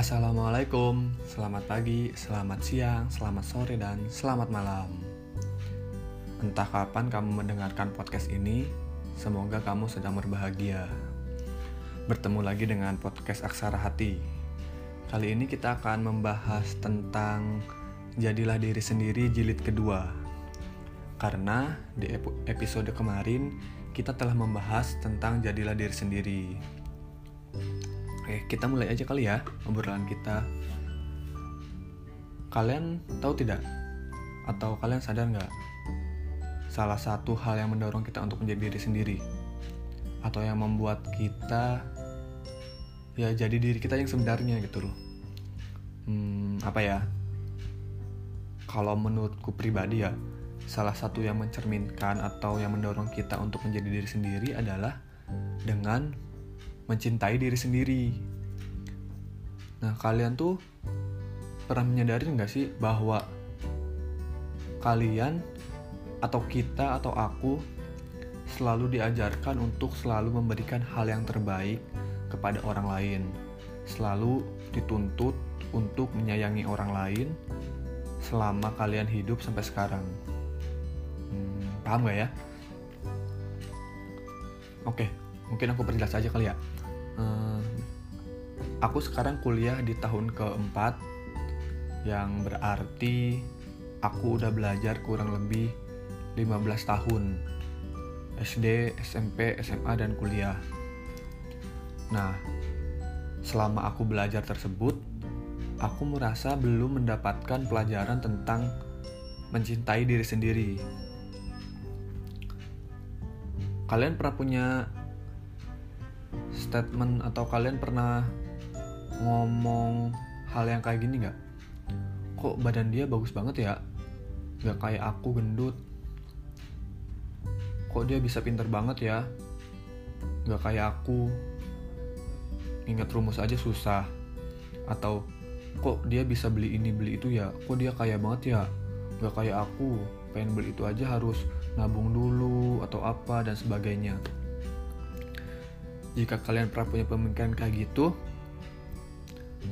Assalamualaikum, selamat pagi, selamat siang, selamat sore, dan selamat malam. Entah kapan kamu mendengarkan podcast ini, semoga kamu sedang berbahagia. Bertemu lagi dengan podcast Aksara Hati. Kali ini kita akan membahas tentang Jadilah Diri Sendiri jilid kedua. Karena di episode kemarin kita telah membahas tentang Jadilah Diri Sendiri Oke, kita mulai aja kali ya obrolan kita. Kalian tahu tidak? Atau kalian sadar nggak? Salah satu hal yang mendorong kita untuk menjadi diri sendiri. Atau yang membuat kita ya jadi diri kita yang sebenarnya gitu loh. Hmm, apa ya? Kalau menurutku pribadi ya, salah satu yang mencerminkan atau yang mendorong kita untuk menjadi diri sendiri adalah dengan mencintai diri sendiri. Nah, kalian tuh pernah menyadari nggak sih bahwa kalian atau kita atau aku selalu diajarkan untuk selalu memberikan hal yang terbaik kepada orang lain. Selalu dituntut untuk menyayangi orang lain selama kalian hidup sampai sekarang. Hmm, paham gak ya? Oke, mungkin aku perjelas aja kali ya aku sekarang kuliah di tahun keempat yang berarti aku udah belajar kurang lebih 15 tahun. SD, SMP, SMA, dan kuliah. Nah selama aku belajar tersebut aku merasa belum mendapatkan pelajaran tentang mencintai diri sendiri. Kalian pernah punya statement atau kalian pernah ngomong hal yang kayak gini nggak? Kok badan dia bagus banget ya? Gak kayak aku gendut. Kok dia bisa pinter banget ya? Gak kayak aku. Ingat rumus aja susah. Atau kok dia bisa beli ini beli itu ya? Kok dia kaya banget ya? Gak kayak aku. Pengen beli itu aja harus nabung dulu atau apa dan sebagainya jika kalian pernah punya pemikiran kayak gitu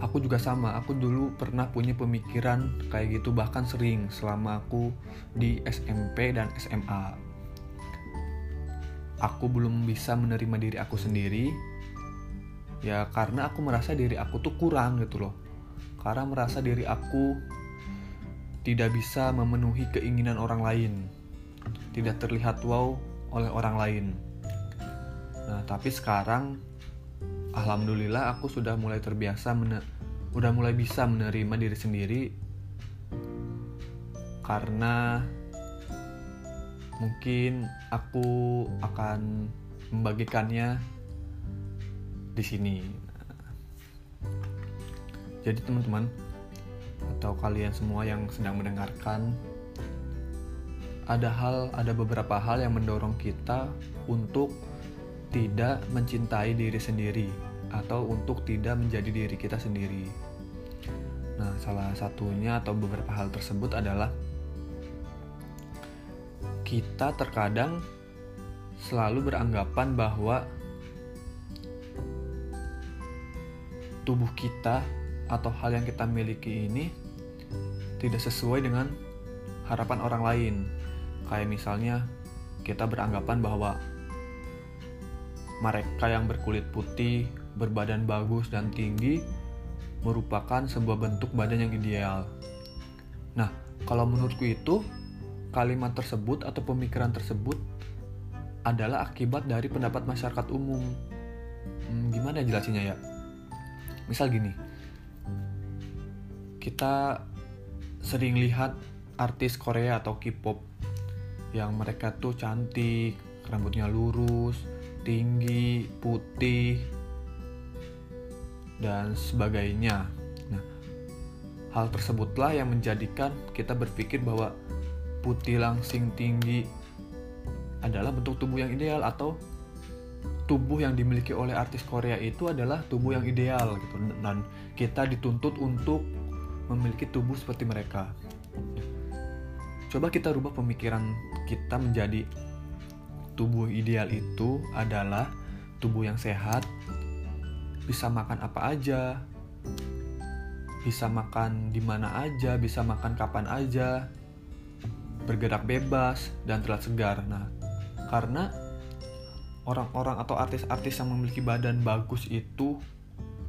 aku juga sama. Aku dulu pernah punya pemikiran kayak gitu bahkan sering selama aku di SMP dan SMA aku belum bisa menerima diri aku sendiri ya karena aku merasa diri aku tuh kurang gitu loh. Karena merasa diri aku tidak bisa memenuhi keinginan orang lain tidak terlihat wow oleh orang lain Nah, tapi sekarang alhamdulillah aku sudah mulai terbiasa udah mulai bisa menerima diri sendiri karena mungkin aku akan membagikannya di sini. Jadi teman-teman atau kalian semua yang sedang mendengarkan ada hal ada beberapa hal yang mendorong kita untuk tidak mencintai diri sendiri atau untuk tidak menjadi diri kita sendiri. Nah, salah satunya atau beberapa hal tersebut adalah kita terkadang selalu beranggapan bahwa tubuh kita atau hal yang kita miliki ini tidak sesuai dengan harapan orang lain. Kayak misalnya kita beranggapan bahwa mereka yang berkulit putih, berbadan bagus dan tinggi merupakan sebuah bentuk badan yang ideal. Nah, kalau menurutku itu kalimat tersebut atau pemikiran tersebut adalah akibat dari pendapat masyarakat umum. Hmm, gimana jelasinnya ya? Misal gini, kita sering lihat artis Korea atau K-pop yang mereka tuh cantik, rambutnya lurus, tinggi, putih, dan sebagainya. Nah, hal tersebutlah yang menjadikan kita berpikir bahwa putih langsing tinggi adalah bentuk tubuh yang ideal atau tubuh yang dimiliki oleh artis Korea itu adalah tubuh yang ideal gitu dan kita dituntut untuk memiliki tubuh seperti mereka. Coba kita rubah pemikiran kita menjadi tubuh ideal itu adalah tubuh yang sehat, bisa makan apa aja, bisa makan di mana aja, bisa makan kapan aja, bergerak bebas dan terlihat segar. Nah, karena orang-orang atau artis-artis yang memiliki badan bagus itu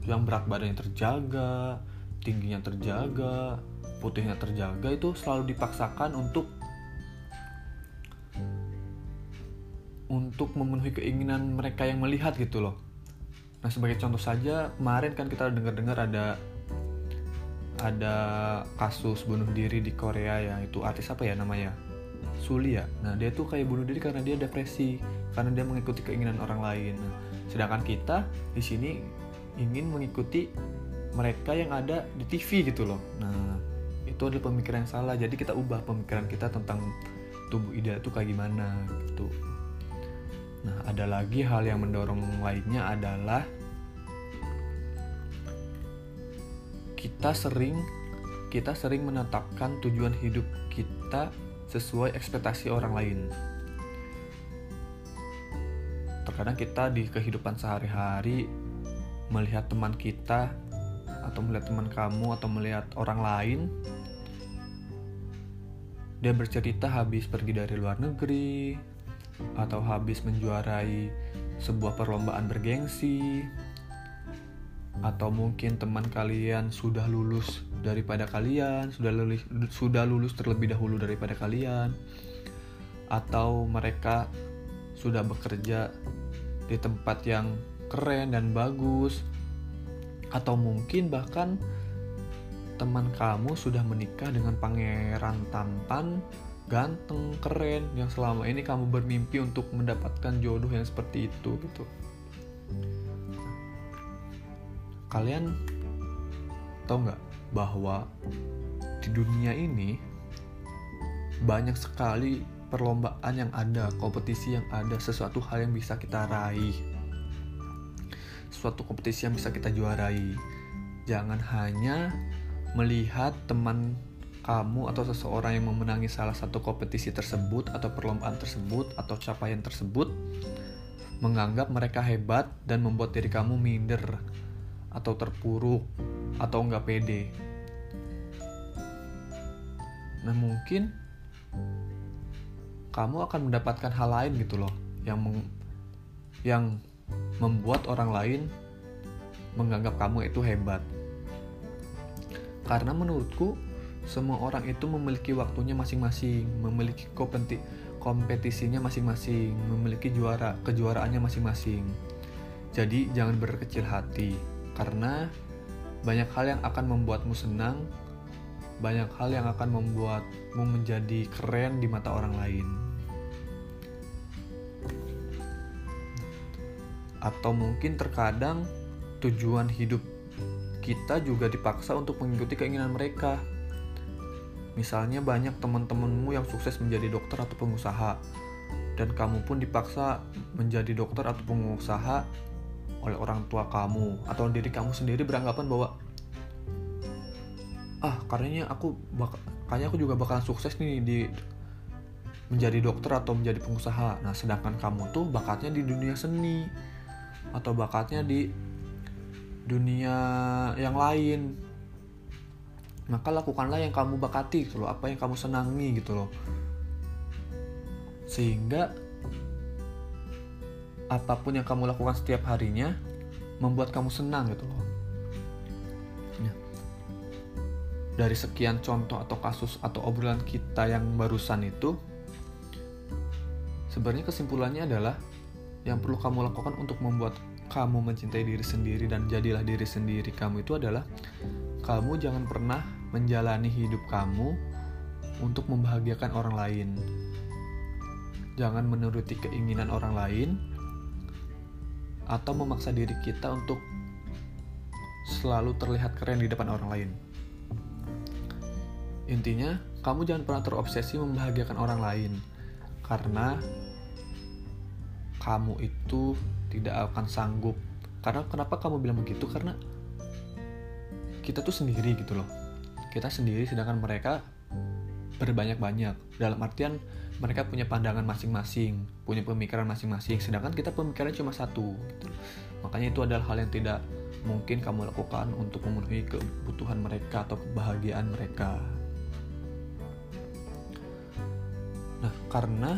yang berat badannya terjaga, tingginya terjaga, putihnya terjaga itu selalu dipaksakan untuk untuk memenuhi keinginan mereka yang melihat gitu loh. Nah sebagai contoh saja kemarin kan kita dengar-dengar ada ada kasus bunuh diri di Korea ya itu artis apa ya namanya Suli ya. Nah dia tuh kayak bunuh diri karena dia depresi karena dia mengikuti keinginan orang lain. Nah, sedangkan kita di sini ingin mengikuti mereka yang ada di TV gitu loh. Nah itu adalah pemikiran yang salah. Jadi kita ubah pemikiran kita tentang tubuh ideal itu kayak gimana gitu. Nah, ada lagi hal yang mendorong lainnya adalah kita sering kita sering menetapkan tujuan hidup kita sesuai ekspektasi orang lain. Terkadang kita di kehidupan sehari-hari melihat teman kita atau melihat teman kamu atau melihat orang lain dia bercerita habis pergi dari luar negeri, atau habis menjuarai sebuah perlombaan bergengsi atau mungkin teman kalian sudah lulus daripada kalian, sudah lulus sudah lulus terlebih dahulu daripada kalian atau mereka sudah bekerja di tempat yang keren dan bagus atau mungkin bahkan teman kamu sudah menikah dengan pangeran tampan ganteng, keren yang selama ini kamu bermimpi untuk mendapatkan jodoh yang seperti itu gitu. Kalian tahu nggak bahwa di dunia ini banyak sekali perlombaan yang ada, kompetisi yang ada, sesuatu hal yang bisa kita raih. Suatu kompetisi yang bisa kita juarai. Jangan hanya melihat teman kamu atau seseorang yang memenangi salah satu kompetisi tersebut atau perlombaan tersebut atau capaian tersebut menganggap mereka hebat dan membuat diri kamu minder atau terpuruk atau nggak pede. Nah mungkin kamu akan mendapatkan hal lain gitu loh yang meng, yang membuat orang lain menganggap kamu itu hebat. Karena menurutku semua orang itu memiliki waktunya masing-masing, memiliki kompeti kompetisinya masing-masing, memiliki juara kejuaraannya masing-masing. Jadi jangan berkecil hati karena banyak hal yang akan membuatmu senang, banyak hal yang akan membuatmu menjadi keren di mata orang lain. Atau mungkin terkadang tujuan hidup kita juga dipaksa untuk mengikuti keinginan mereka Misalnya banyak teman-temanmu yang sukses menjadi dokter atau pengusaha dan kamu pun dipaksa menjadi dokter atau pengusaha oleh orang tua kamu atau diri kamu sendiri beranggapan bahwa ah karenanya aku bak kayaknya aku juga bakalan sukses nih di menjadi dokter atau menjadi pengusaha. Nah, sedangkan kamu tuh bakatnya di dunia seni atau bakatnya di dunia yang lain maka lakukanlah yang kamu bakati gitu loh apa yang kamu senangi gitu loh sehingga apa pun yang kamu lakukan setiap harinya membuat kamu senang gitu loh ya. dari sekian contoh atau kasus atau obrolan kita yang barusan itu sebenarnya kesimpulannya adalah yang perlu kamu lakukan untuk membuat kamu mencintai diri sendiri dan jadilah diri sendiri kamu itu adalah kamu jangan pernah menjalani hidup kamu untuk membahagiakan orang lain. Jangan menuruti keinginan orang lain atau memaksa diri kita untuk selalu terlihat keren di depan orang lain. Intinya, kamu jangan pernah terobsesi membahagiakan orang lain karena kamu itu tidak akan sanggup. Karena kenapa kamu bilang begitu? Karena kita tuh sendiri gitu loh kita sendiri sedangkan mereka berbanyak-banyak dalam artian mereka punya pandangan masing-masing punya pemikiran masing-masing sedangkan kita pemikirannya cuma satu gitu. makanya itu adalah hal yang tidak mungkin kamu lakukan untuk memenuhi kebutuhan mereka atau kebahagiaan mereka. Nah, karena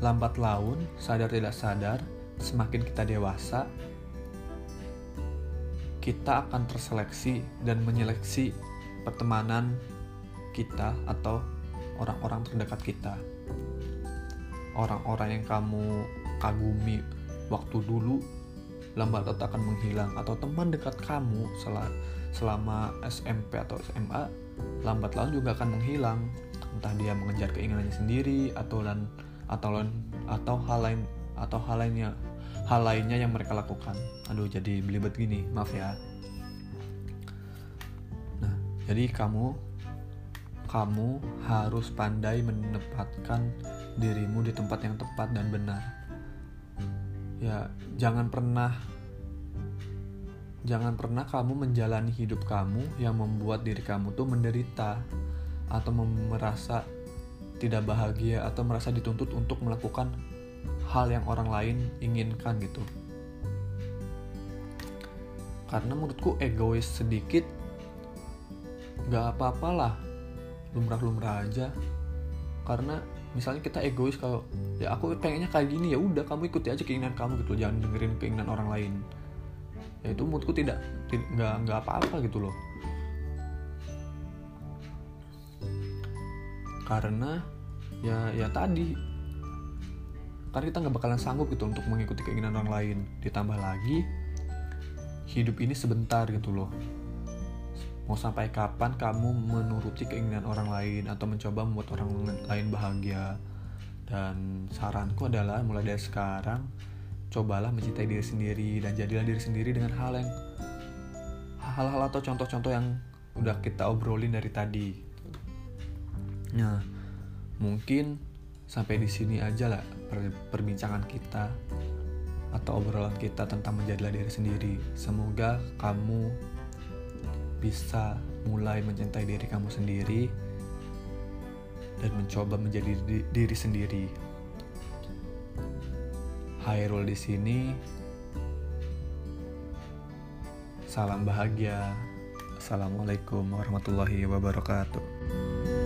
lambat laun, sadar tidak sadar, semakin kita dewasa, kita akan terseleksi dan menyeleksi pertemanan kita atau orang-orang terdekat kita. Orang-orang yang kamu kagumi waktu dulu lambat laun akan menghilang atau teman dekat kamu selama SMP atau SMA lambat laun juga akan menghilang entah dia mengejar keinginannya sendiri atau dan atau atau hal lain atau hal lainnya hal lainnya yang mereka lakukan. Aduh jadi belibet gini maaf ya. Nah jadi kamu kamu harus pandai menempatkan dirimu di tempat yang tepat dan benar. Ya jangan pernah jangan pernah kamu menjalani hidup kamu yang membuat diri kamu tuh menderita atau merasa tidak bahagia atau merasa dituntut untuk melakukan hal yang orang lain inginkan gitu. Karena menurutku egois sedikit gak apa-apalah lumrah-lumrah aja. Karena misalnya kita egois kalau ya aku pengennya kayak gini ya udah kamu ikuti aja keinginan kamu gitu jangan dengerin keinginan orang lain. Ya itu menurutku tidak nggak nggak apa-apa gitu loh. Karena ya ya tadi karena kita nggak bakalan sanggup gitu untuk mengikuti keinginan orang lain. Ditambah lagi hidup ini sebentar gitu loh. Mau sampai kapan kamu menuruti keinginan orang lain atau mencoba membuat orang lain bahagia? Dan saranku adalah mulai dari sekarang cobalah mencintai diri sendiri dan jadilah diri sendiri dengan hal yang hal-hal atau contoh-contoh yang udah kita obrolin dari tadi. Nah, mungkin sampai di sini aja lah perbincangan kita atau obrolan kita tentang menjadilah diri sendiri. Semoga kamu bisa mulai mencintai diri kamu sendiri dan mencoba menjadi diri sendiri. Hairul di sini. Salam bahagia. Assalamualaikum warahmatullahi wabarakatuh.